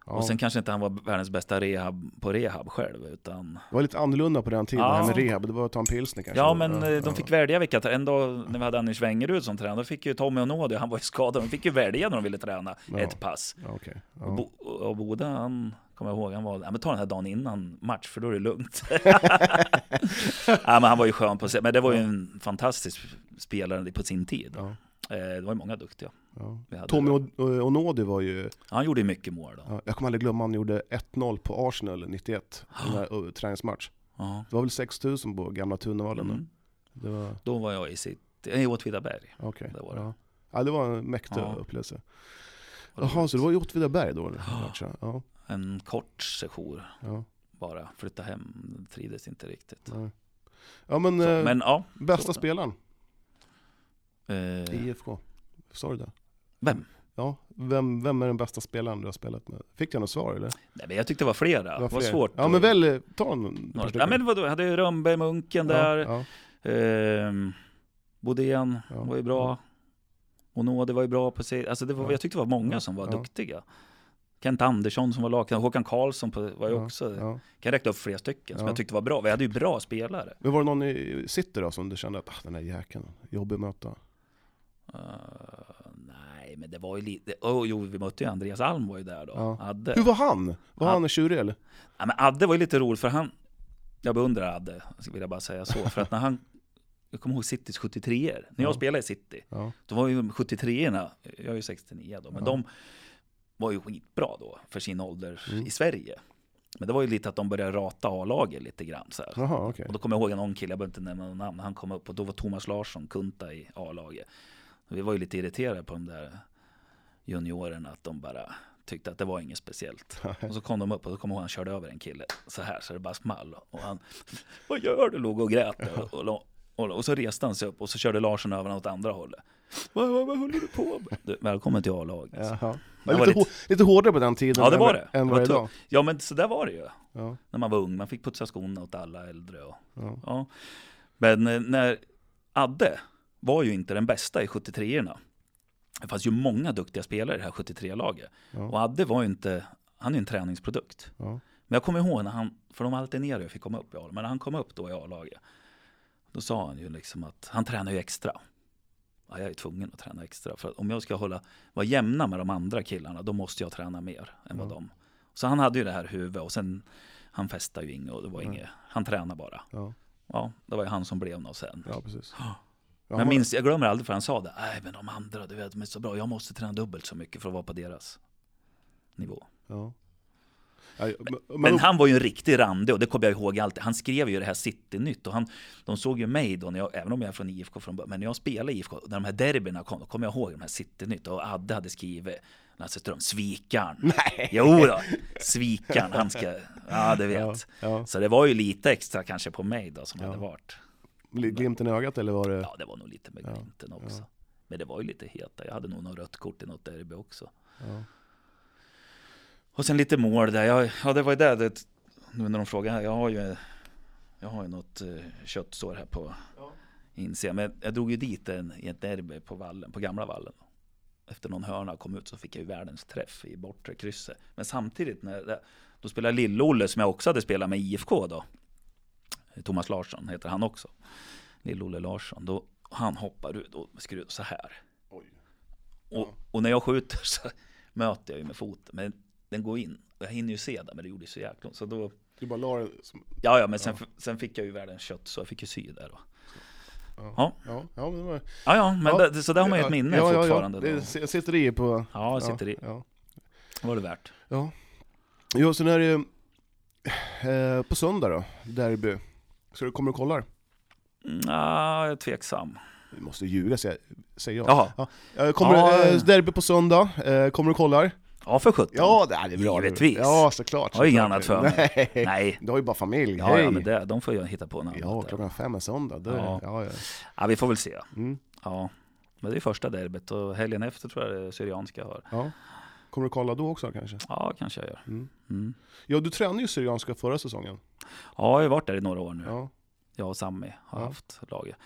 Ja. och sen kanske inte han var världens bästa rehab på rehab själv utan Det var lite annorlunda på den tiden, Ja. det här med rehab. Det var att ta en pilsner kanske. Ja, men eh, ja. de fick välja vilka. En dag när vi hade Anders Wengerud som tränare, då fick ju Tommy och han var ju skadad, de fick ju välja när de ville träna ett pass. Okej. Och. Bo, och Boda, han Kommer jag ihåg, han var, ja, men ta den här dagen innan match för då är det lugnt. ja, men han var ju skön på sig, men det var ju en fantastisk spelare på sin tid. Ja. Eh, det var ju många duktiga. Ja. Tommy då. O- Onodi var ju, Han gjorde mycket mål då. ja, jag kommer aldrig glömma, han gjorde 1-0 på Arsenal 91, den här uh, träningsmatch. Ja. Det var väl 6000 på gamla Tunavallen då? Mm. Det var, Då var jag i sitt, i Åtvidaberg. okej. Det var det. Ja. ja, det var en mäktig Ja. upplevelse. Jaha, så det var i Åtvidaberg då? Ja. Ja, En kort session ja, bara. Flytta hem, trivdes inte riktigt. nej. ja men, Så, eh, men ja. bästa så- spelaren Eh, IFK? Sa du det? vem? Ja, vem, vem är den bästa spelaren du har spelat med? Fick jag något svar eller? Nej, men jag tyckte det var flera. Det Det var var, fler. svårt. Ja men väl, eh, ta en några. Ja men vadå, jag hade ju Rönnberg, Munken där. Ja, ja, Ehm, Bodén Ja. var ju bra. Och Nåde var ju bra på sig. Alltså det var, Ja. jag tyckte det var många Ja. som var Ja. duktiga. Kent Andersson som var lagkapten, Håkan Karlsson på, var ju ja, också, ja. kan räkna upp flera stycken som Ja. jag tyckte var bra. Vi hade ju bra spelare. Men var det någon i City då som du kände att ah, den här jäkeln, jobbig att möta? Uh, nej, men det var ju lite, oh, jo vi mötte ju Andreas Alm var ju där då. Ja. Adde. Hur var han? Var Ja. han tjurig eller? Ja, men Adde var ju lite rolig för han, jag beundrar Adde, vill jag bara säga så. För att när han, jag kommer ihåg Citys 73 er När jag Ja. spelade i City, Ja, då var ju 73orna, jag är ju 69 då, men Ja. de var ju skitbra då för sin ålder Mm. i Sverige. Men det var ju lite att de började rata A-laget lite grann så jaha okej. Och då kommer jag ihåg någon kille, jag behöver inte nämna någon namn, han kom upp och då var Thomas Larsson, Kunta i A-laget. Vi var ju lite irriterade på de där juniorerna, att de bara tyckte att det var inget speciellt. Och så kom de upp och då kom jag ihåg han körde över en kille så här så det bara small. Och han, vad gör du? Låg och grät och, och, och, och så reste han sig upp och så körde Larsson över åt andra hållet. Vad, vad, vad håller du på med? Du, välkommen till A-laget. Jaha. Det Ja, var lite, lite- hår, lite hårdare på den tiden Ja, det var det. än vad var det är idag. Ja men så där var det ju. Ja, När man var ung, man fick putsa skorna åt alla äldre. Och, ja, Ja. Men eh, när Adde var ju inte den bästa i 73orna. Det fanns ju många duktiga spelare i det här 73-laget. ja, Och Adde var ju inte, han är ju en träningsprodukt. ja. Men jag kommer ihåg när han, för de alternerade och fick komma upp i A, men när han kom upp då i A-laget. Då sa han ju liksom att han tränar ju extra. Ja, jag är tvungen att träna extra. För om jag ska hålla, vara jämna med de andra killarna, då måste jag träna mer än vad Ja. de. Så han hade ju det här huvudet och sen, han festade ju inget och det var Nej. inget, han tränade bara. ja, det var ju han som blev något sen. ja precis. Men jag, minns, jag glömmer aldrig för han sa det. Nej men de andra, du vet, de är så bra. Jag måste träna dubbelt så mycket för att vara på deras nivå. Ja. Ja, men, Men han var ju en riktig randig och det kommer jag ihåg alltid. Han skrev ju det här City-nytt och han, de såg ju mig då, när jag, även om jag är från IFK från början, men när jag spelade i IFK, när de här derbyna kom, då kommer jag ihåg de här City-nytt och Adde hade skrivit Lasse Ström, svikaren. Nej! Jo då, svikaren, han ska, ja det Ja, vet. ja. Så det var ju lite extra kanske på mig då som Ja. hade varit. Glimten i ögat eller var det? Ja, det var nog lite med Ja, glimten också. ja. Men det var ju lite heta. Jag hade nog något rött kort i något derby också. Ja. Och sen lite mål där. Jag, ja, det var ju det, det. Nu när de frågar här. Jag har ju, jag har ju något eh, köttsår här på insidan. Men jag drog ju dit en, i ett derby på vallen, på gamla vallen. Efter någon hörna kom ut så fick jag ju världens träff i bortre krysset. Men samtidigt, när då spelade Lill-Olle som jag också hade spelat med IFK då. Thomas Larsson heter han också. Lill-Olle Larsson. Då, han hoppar ut och skruvar så här. Och, och när jag skjuter så möter jag ju med foten. Men den går in. Och jag hinner ju se det, men det gjorde ju så jäkla ont. Så då, Du bara la det som... ja, ja, men sen, Ja. sen fick jag ju världens kött så jag fick ju sy där då. Ja. Ja. Ja, ja, men var... Ja, ja, men Ja. Det, så där har man ju ett minne ja, ja, fortfarande. Ja, det sitter i på... Ja, det sitter i. Ja, var det värt. ja. ja sen är det eh, på söndag då, derby. Så du kommer och kollar? Mm, Ja, jag är tveksam. Vi måste ljuga säger, jag. Jaha. Ja. Kommer, Ja. eh, derby på söndag, eh, kommer du och kollar? Ja, för sjutton. Ja, det är bra. Givetvis. Ja, såklart. Har inget annat för mig. Nej. Nej. Du har ju bara familj, Ja, hej! ja, men det, de får ju hitta på något Ja, annat där. klockan fem en söndag. Det, Ja. ja. Ja, Ja, vi får väl se. Mm, Ja, men det är första derbyt och helgen efter tror jag det Syrianska har. ja. Kommer du kolla då också kanske? Ja, kanske jag gör. Mm. Mm. Ja, du tränade ju Syrianska förra säsongen. Ja, jag har varit där i några år nu. Ja. Jag och Sammy har Ja. haft laget.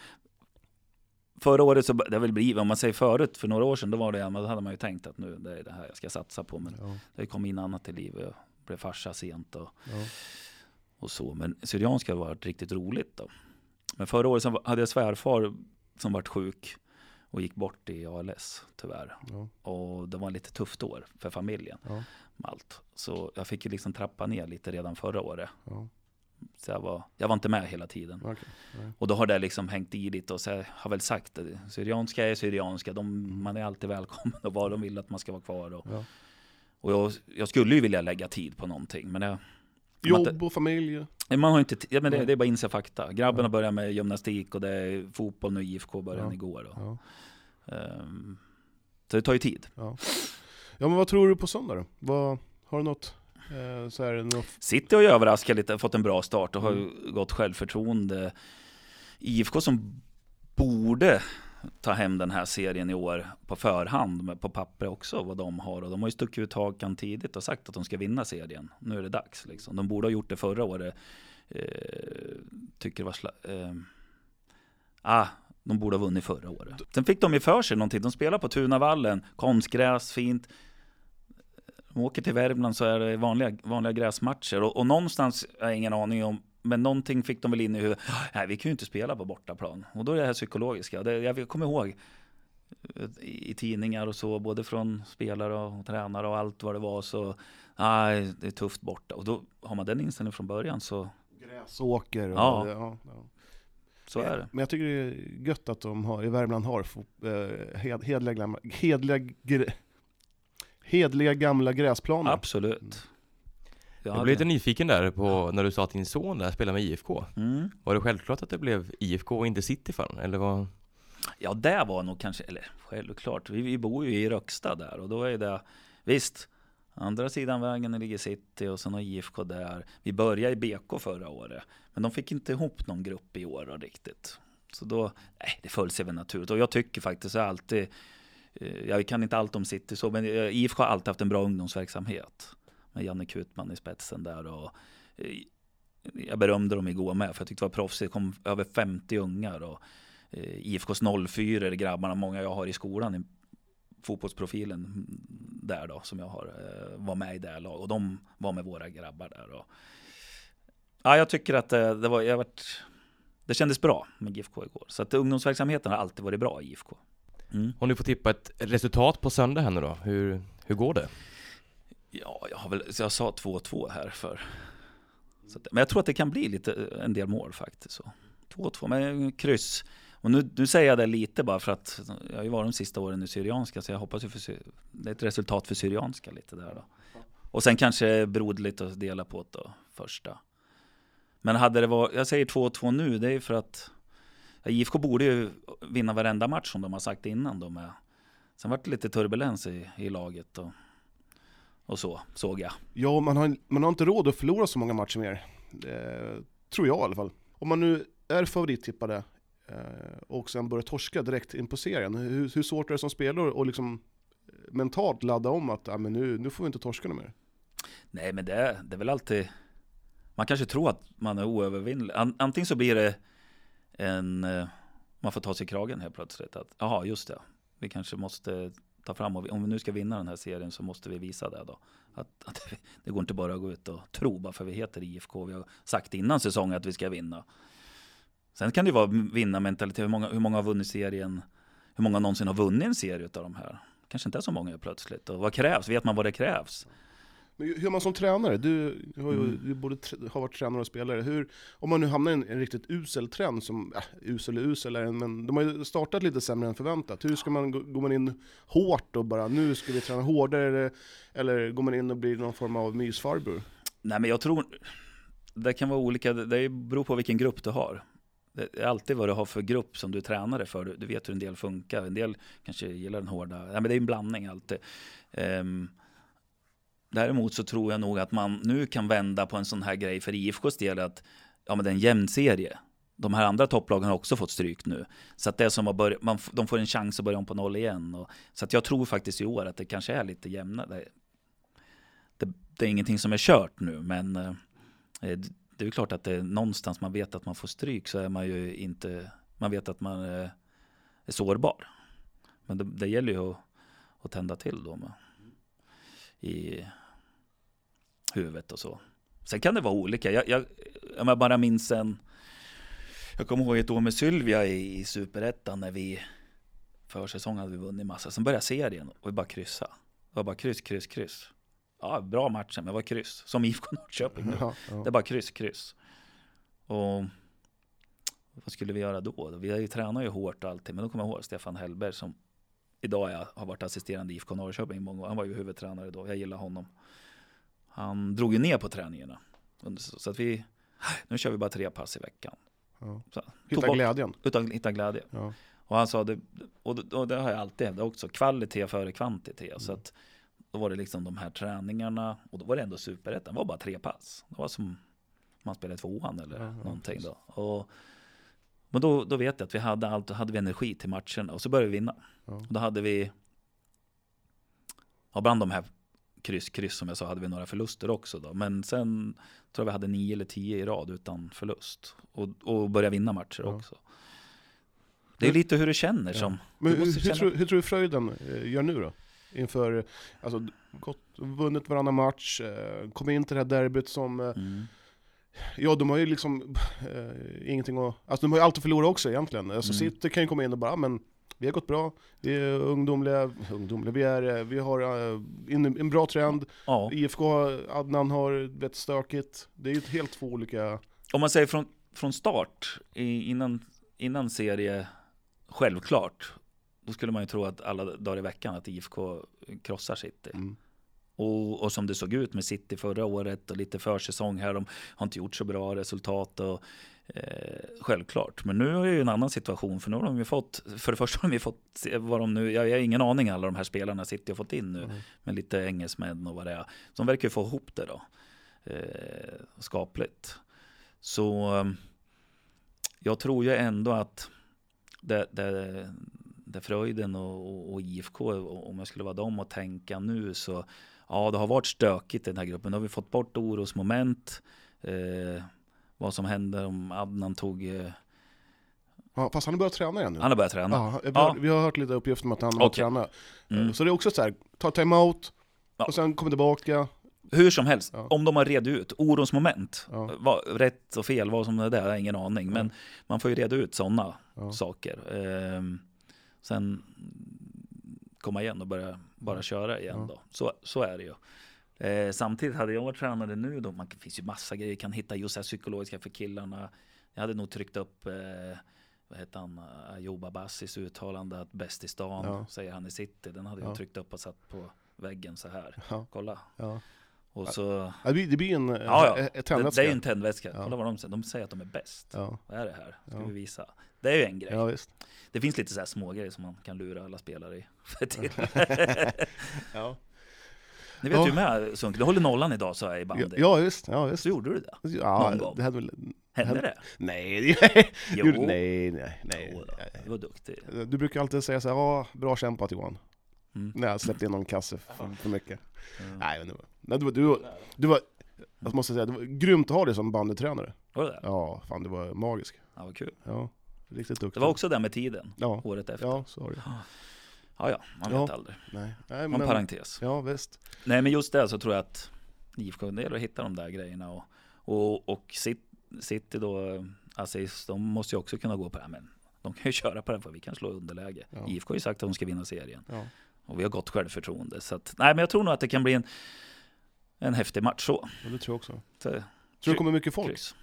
Förra året så, det har väl blivit, om man säger förut, för några år sedan, då var det, men då hade man ju tänkt att nu, det är det här jag ska satsa på. Men Ja. det kom in annat i livet. Jag blev farsa sent och, Ja. och så. Men Syrianska har varit riktigt roligt då. Men förra året så hade jag svärfar som vart sjuk. och gick bort i ALS tyvärr. Ja. Och det var ett lite tufft år för familjen Ja. allt. Så jag fick ju liksom trappa ner lite redan förra året. Ja. Så jag var, jag var inte med hela tiden. Okej. Nej. Och då har det liksom hängt i lite och så jag har väl sagt det. Syrianska är syrianska. De, man är alltid välkommen och vad de vill att man ska vara kvar. Och, Ja. och jag, jag skulle ju vilja lägga tid på någonting. Men jag, Jobb och familj. man har inte. Ja, men det, det är bara att inse fakta. Grabben Ja. har börjat med gymnastik och det är fotboll nu. IFK började Ja. igår. Och, ehm, så det tar ju tid. Ja. ja, men vad tror du på söndag då? Vad, har du något, eh, så här, något City har ju överraskat lite, fått en bra start och har Mm. gott självförtroende. IFK som borde ta hem den här serien i år på förhand, med på papper också, vad de har. Och de har ju stuckit ut hakan tidigt och sagt att de ska vinna serien. Nu är det dags liksom. De borde ha gjort det förra året. Eh, tycker det var sla- eh, ah, de borde ha vunnit förra året. Sen fick de ju för sig någonting. De spelar på Tunavallen, konstgräs, fint. De åker till Värmland så är det vanliga, vanliga gräsmatcher. Och, och någonstans, jag har ingen aning om, men någonting fick de väl in i huvudet. Nej, vi kan ju inte spela på bortaplan. Och då är det här psykologiska. Det, jag kommer ihåg eh, i, tidningar och så, både från spelare och tränare och allt vad det var. Så, nej, det är tufft borta. Och då har man den inställningen från början så, gräsåker? Och, Ja. ja, ja. så är det. Men jag tycker det är gött att de har, i Värmland har eh, hed, hedliga, gamla- hedliga, gre- hedliga gamla gräsplaner. Absolut. Jag hade- blev lite nyfiken där på när du sa att din son där spelar med IFK. mm. Var det självklart att det blev IFK och inte City för Eller vad? Ja, det var nog kanske, eller självklart, vi, vi bor ju i Röksta där och då är det, visst, andra sidan vägen ligger City och sen har IFK där. Vi började i BK förra året, men de fick inte ihop någon grupp i år riktigt. Så då, nej, det föll sig väl naturligt. Och jag tycker faktiskt jag alltid, Eh, jag kan inte allt om City så, men eh, IFK har alltid haft en bra ungdomsverksamhet. Med Janne Kutman i spetsen där och eh, jag berömde dem igår med, för jag tyckte det var proffsigt. Det kom över 50 ungar och eh, IFKs 04 grabbarna, många jag har i skolan, i fotbollsprofilen där då, som jag har, eh, var med i det laget. Och de var med våra grabbar där. Och, ja, jag tycker att det, det var, jag varit, det kändes bra med IFK igår. Så att ungdomsverksamheten har alltid varit bra i IFK. Mm. Om du får tippa ett resultat på söndag här nu då, hur, hur går det? Ja, jag har väl, jag sa 2-2 här för. Så att, men jag tror att det kan bli lite, en del mål faktiskt. Så. 2-2, men kryss. Och nu, nu säger jag det lite bara för att jag har ju varit de sista åren i Syrianska så jag hoppas ju för det är ett resultat för Syrianska lite där då. Och sen kanske broderligt att dela på det då, första. Men hade det varit, jag säger 2-2 nu, det är för att IFK borde ju vinna varenda match som de har sagt innan de är. Sen vart det lite turbulens i, i laget och, och så, såg jag. Ja, man har, man har inte råd att förlora så många matcher mer. Det tror jag i alla fall. Om man nu är favorittippade eh, och sen börjar torska direkt in på serien, hur, hur svårt är det som spelare att liksom eh, mentalt ladda om att ja, men nu, nu får vi inte torska något mer? Nej, men det, det är väl alltid... Man kanske tror att man är oövervinnlig. An, antingen så blir det en... Eh, man får ta sig i kragen helt plötsligt. Att, jaha, just det. Vi kanske måste ta fram och vi- om vi nu ska vinna den här serien så måste vi visa det då. Att, att det går inte bara att gå ut och tro bara för vi heter IFK. Vi har sagt innan säsongen att vi ska vinna. Sen kan det ju vara vinnarmentalitet. Hur många, hur många har vunnit serien? Hur många någonsin har vunnit en serie av de här? Kanske inte är så många helt plötsligt. Och vad krävs? Vet man vad det krävs? Men hur man som tränare? Du, har, ju, Mm. du tr- har varit tränare och spelare. Hur, om man nu hamnar i en, en riktigt usel trend, som, äh, usel är usel, är men de har ju startat lite sämre än förväntat. Hur ska man, gå- går man in hårt och bara nu ska vi träna hårdare, eller, går man in och blir någon form av mysfarbror? Nej, men jag tror det kan vara olika. Det det beror på vilken grupp du har. Det är alltid vad du har för grupp som du är tränare för. Du, du vet hur en del funkar. En del kanske gillar den hårda. Nej, men det är en blandning alltid. Um, däremot så tror jag nog att man nu kan vända på en sån här grej för IFKs del. Att ja, men det är en jämn serie. De här andra topplagen har också fått stryk nu. Så att det är som att börjat, man, de får en chans att börja om på noll igen. Och, så att jag tror faktiskt i år att det kanske är lite jämnare. Det, det är ingenting som är kört nu, men eh, eh Det är ju klart att det är någonstans man vet att man får stryk så är man ju inte, man vet att man eh, är sårbar. Men det, det gäller ju att, att tända till då med, i huvudet och så. Sen kan det vara olika. Jag, jag, jag bara minns en, jag kommer ihåg ett år med Sylvia i, i Superettan när vi försäsong hade vi vunnit massa. Sen började serien och vi bara kryssa. Det var bara kryss, kryss, kryss. Ja, bra matchen, men det var kryss. Som IFK Norrköping nu. Ja, Det är ja. bara kryss, kryss. Och vad skulle vi göra då? Vi har ju tränat ju hårt och allting, men då kommer jag ihåg Stefan Hellberg som idag är, har varit assisterande i IFK Norrköping i många år. Han var ju huvudtränare då, jag gillar honom. Han drog ju ner på träningarna. Så att vi, nu kör vi bara tre pass i veckan. Ja. Så, Hitta bort- glädjen. Utan hitta glädje. Ja. Och han sa det, och det, och det har jag alltid hävdat också, kvalitet före kvantitet. Så att då var det liksom de här träningarna och då var det ändå superettan, det var bara tre pass. Det var som man spelade tvåan eller Ja, någonting då. Och, men då, då vet jag att vi hade allt, då hade vi energi till matcherna och så började vi vinna. Ja. Och då hade vi, ja bland de här kryss, kryss som jag sa hade vi några förluster också då. Men sen tror jag vi hade nio eller tio i rad utan förlust. Och, och började vinna matcher Ja. också. Det är Men- lite hur du känner Ja. som. Men hur, känna- tror, hur tror du Fröjden eh, gör nu då? Inför, alltså, gått, vunnit varannan match, eh, kom in till det här derbyt som, eh, Mm. ja de har ju liksom eh, ingenting att, alltså de har ju alltid förlorat också egentligen. Alltså Mm. City kan ju komma in och bara, "Ah, men vi har gått bra, vi är ungdomliga, ungdomliga vi, är, eh, vi har eh, in, en bra trend, Ja, IFK, Adnan har vet stökigt, det är ju helt två olika, om man säger från, från start, innan, innan serie, självklart, då skulle man ju tro att alla dagar i veckan att IFK krossar City. mm, Och, och som det såg ut med City förra året och lite försäsong här, de har inte gjort så bra resultat och eh, självklart. Men nu är ju en annan situation för nu har de ju fått, för det första har de ju fått vad de nu, jag, jag har ingen aning alla de här spelarna City har fått in nu Mm. med lite engelsmän och vad det är. De verkar ju få ihop det då, eh, skapligt. Så eh, jag tror ju ändå att det, det, det Fröjden och, och, och IFK, om jag skulle vara dem och tänka nu så Ja, det har varit stökigt i den här gruppen. Nu har vi fått bort orosmoment. Eh, vad som händer om Adnan tog... Eh, ja, fast han har börjat träna igen nu. han har börjat träna. Ja, vi, Ja. har, vi har hört lite uppgifter om att han har Okej. tränat. Mm. Så det är också så här, ta timeout, Ja. och sen kommer tillbaka. Hur som helst, Ja. om de har reda ut orosmoment, Ja. vad, rätt och fel, vad som det är, har jag ingen aning. Men man får ju reda ut sådana Ja. saker. Ehm, sen komma igen och börja bara köra igen Ja. då. Så, så är det ju. Eh, samtidigt hade jag varit tränare nu då, man, det finns ju massa grejer, kan hitta just det här psykologiska för killarna. Jag hade nog tryckt upp eh, vad heter han, Ayoub Abassis uttalande att bäst i stan, Ja. säger han i city. Den hade Ja. jag tryckt upp och satt på väggen så här. Ja. Kolla. Och så, Det blir, det blir en ja, ja, ett Det, tändvätska. det är ju en tändvätska. Kolla vad de säger. De säger att de är bäst. Vad är det här? Ska vi visa? Det är ju en grej. ja visst. Det finns lite så här små grejer som man kan lura alla spelare i. Ja. Ni vet Ja. ju med Sunk, du håller nollan idag sa jag i bandy. ja visst, ja visst. Så gjorde du det? Ja, Någon gång. det hade väl... Hände det? Nej, det Jo. gjorde, nej, nej, nej. Jo du var duktig. Du brukar alltid säga så här, ja, bra kämpat Johan. Mm. När jag släppte in någon kasse för, för mycket. Mm. Nej, men det du, du, du var, jag måste säga, det var grymt att ha dig som bandytränare. Var det det? Ja, fan du var magisk. Ja, vad kul. Ja, riktigt duktig. Det var också det med tiden, Ja, året efter. ja så var det. Ja, ja, man Ja. vet aldrig. Nej, nej Någon men... parentes. Ja, visst. Nej, men just det så tror jag att IFK, det gäller att hitta de där grejerna. Och, och, och Cit- City då, Aziz, de måste ju också kunna gå på det här. Men de kan ju köra på det, för vi kan slå underläge. Ja. IFK har ju sagt att de ska vinna serien. Ja. Och vi har gott självförtroende. Så att, nej, men jag tror nog att det kan bli en, en häftig match så. Ja, det tror jag också. så Tror du det kommer mycket folk? kryss.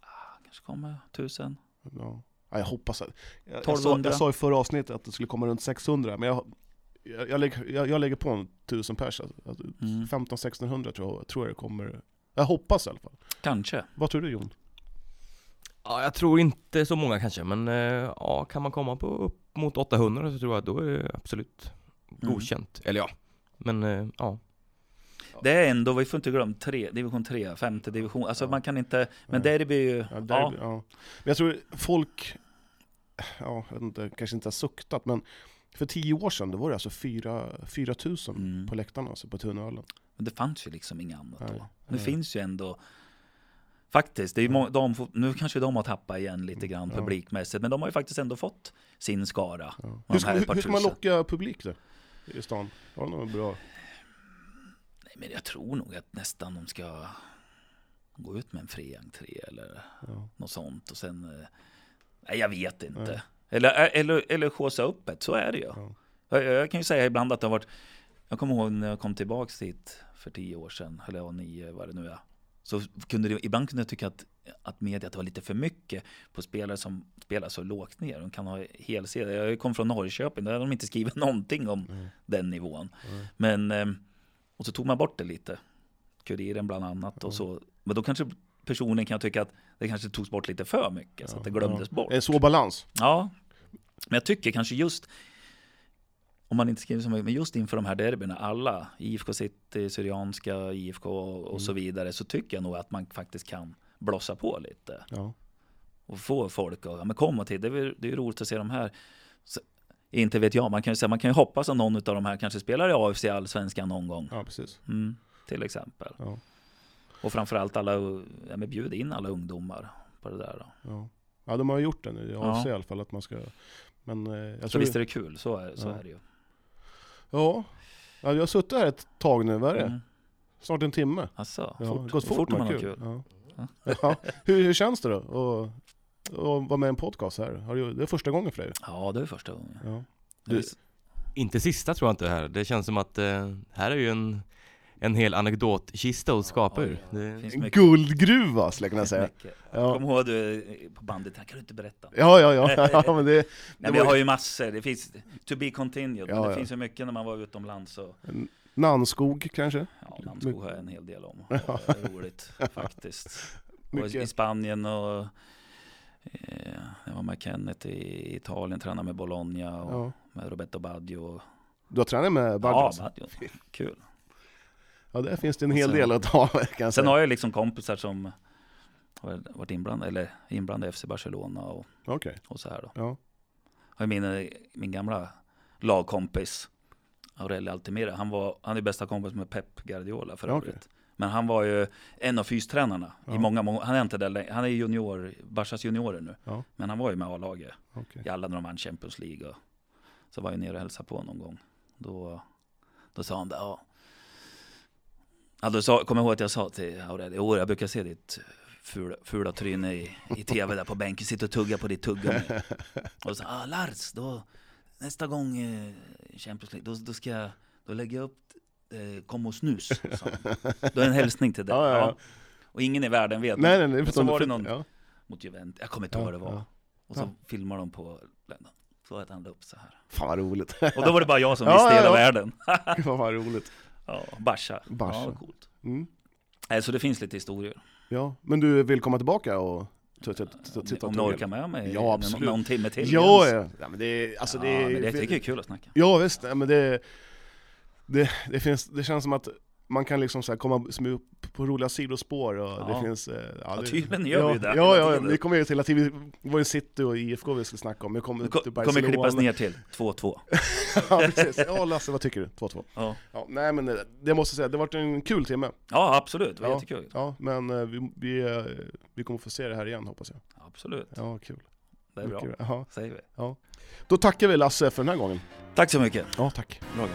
Ah, kanske kommer tusen. Ja. Ja, jag hoppas att... Jag, jag, sa, 1200. jag sa i förra avsnittet att det skulle komma runt 600, men jag, jag, jag, lägger, jag, jag lägger på en tusen pers. Alltså, Mm. 15-1600 tror jag, tror jag det kommer. Jag hoppas i alla fall. Kanske. Vad tror du Jon? Ja, jag tror inte så många kanske, men eh, ja, kan man komma på upp mot 800 så tror jag att då är det absolut Mm. godkänt. Eller ja, men eh, ja. Det är ändå, vi får inte glömma, tre, division 3, femte division. Alltså Ja. man kan inte, men Nej. derby är ju, Ja, ja, derby, ja. Men jag tror folk, ja, jag vet inte, kanske inte har suktat, men för tio år sedan då var det alltså 4 000 Mm. på läktarna, alltså på Tunnölen. Men det fanns ju liksom inget annat Nej, då. Nu finns ju ändå Faktiskt, det är må- de, nu kanske de har tappat igen lite grann Ja. publikmässigt Men de har ju faktiskt ändå fått sin skara Ja. Hur, ska, hur, ska man locka publik då? I stan? Har du något bra? Nej men jag tror nog att nästan de ska Gå ut med en fri entré eller Ja. något sånt och sen eh, Nej jag vet inte Eller, eller, eller skjutsa upp ett, så är det ju. Ja. Jag, jag kan ju säga ibland att det har varit, jag kommer ihåg när jag kom tillbaks hit för tio år sedan, eller ja, nio vad det nu är. Så kunde det, ibland kunde jag tycka att, att det var lite för mycket på spelare som spelar så lågt ner. De kan ha helsedlar. Jag kom från Norrköping, där hade de inte skrivit någonting om Mm. den nivån. Mm. Men, ehm, och så tog man bort det lite. Kuriren bland annat och så. Men då kanske personen kan tycka att det kanske togs bort lite för mycket så att det glömdes bort. En svår balans. Ja, men jag tycker kanske just om man inte skriver så mycket, men just inför de här derbyna, alla, IFK City, Syrianska, IFK och så vidare, så tycker jag nog att man faktiskt kan blossa på lite Ja. och få folk att ja, men. Det är, väl- det är ju roligt att se de här. Så, inte vet jag, man kan ju säga, man kan ju hoppas att någon av de här kanske spelar i AFC Allsvenskan någon gång. ja, precis. Mm, till exempel. Ja. Och framförallt alla, ja, men bjud in alla ungdomar på det där. Då. Ja. ja, de har gjort det nu i Ja. AFC i alla fall, att man ska... Men eh, jag Så visst är det kul, så är, så Ja. är det ju. Ja. ja, jag har suttit här ett tag nu, vad är det? Mm. Snart en timme. Alltså, Ja, fort, gått fort, fort man har kul. kul. Ja. Ja. Hur, hur känns det då att, att vara med i en podcast här? Har du, det är första gången för dig? Ja, det är första gången. Ja. Det är- Inte sista tror jag inte här. Det känns som att eh, här är ju en, en hel anekdotkista att skapa ur. Det, finns En mycket. guldgruva skulle jag kunna säga. Ja. Kom ihåg du på bandet, här kan du inte berätta. Ja, ja, ja, ja men det, Nej, det men jag var har ju massor, det finns to be continued, Ja, men det ja. finns ju mycket när man var utomlands och Nannskog kanske? ja, Landskog har jag en hel del om. Ja. Det är roligt faktiskt. Och I. Spanien och jag var med Kenneth i Italien, tränade med Bologna och Ja. med Roberto Baggio. Du har tränat med Baggio? Ja, alltså? Baggio. Kul. Ja, där finns det en hel sen- del att ta kan jag Sen säga. har jag liksom kompisar som har varit inblandade, eller inblandade i FC Barcelona och, Okej, och så här då. ja. har min, min gamla lagkompis Aurelio Altimira. Han, var, han är bästa kompis med Pep Guardiola för övrigt. Men han var ju en av fystränarna Ja. i många, många, han är inte där längre. Han är junior, Barcas juniorer nu. Ja. Men han var ju med A-laget okej. i alla när de vann Champions League. Och, så var jag nere och hälsade på någon gång. Då, då sa han det, ja. ja då sa, kom jag ihåg att jag sa till Aurelio, "Jo, jag brukar se ditt fula, fula tryne i, i tv där på bänken, sitter och tuggar på ditt tuggummi. Och så ah, Lars, då, nästa gång eh, Champions League, då, då ska jag, då lägger jag upp eh, Kom och snus. han. Då är en hälsning till dig. Ja, ja, ja. Och ingen i världen vet. Nej, nej, nej. Men så var det någon Ja. mot Juventus, jag kommer inte ihåg Ja, vad det var. ja. Och så Ja. filmar de på Lennon. Så att han la upp så här. Fan vad roligt. Och då var det bara jag som Ja, visste ja, hela ja. världen. Gud, vad roligt. Ja, Barca. Barca. Ja, coolt. Mm. Så det finns lite historier. Ja, men du vill komma tillbaka och titta Om och du orkar med mig Ja, absolut. någon, timme till. Ja, ja. ja men det alltså ja, det men det tycker jag är kul att snacka. Ja visst, nej, men det, det, det, finns, det känns som att man kan liksom så komma på roliga sidospår och det Ja. finns... eh, Ja, det, tydligen gör vi ja, ju det Ja, ja, ja, vi kommer ju till att det var ju City och IFK vi skulle snacka om, nu kommer Det till Barcelona. kommer klippas ner till 2-2. ja, precis. Ja Lasse, vad tycker du? 2-2? Ja. Ja, nej men det, det måste jag säga, det har varit en kul timme. ja, absolut. Det var Ja. jättekul. Ja, men eh, vi, vi, eh, vi kommer få se det här igen hoppas jag. Absolut. Ja, kul. Det är bra. Mycket, ja. Säger vi. Då tackar vi Lasse för den här gången. Tack så mycket. Ja, tack. Bra.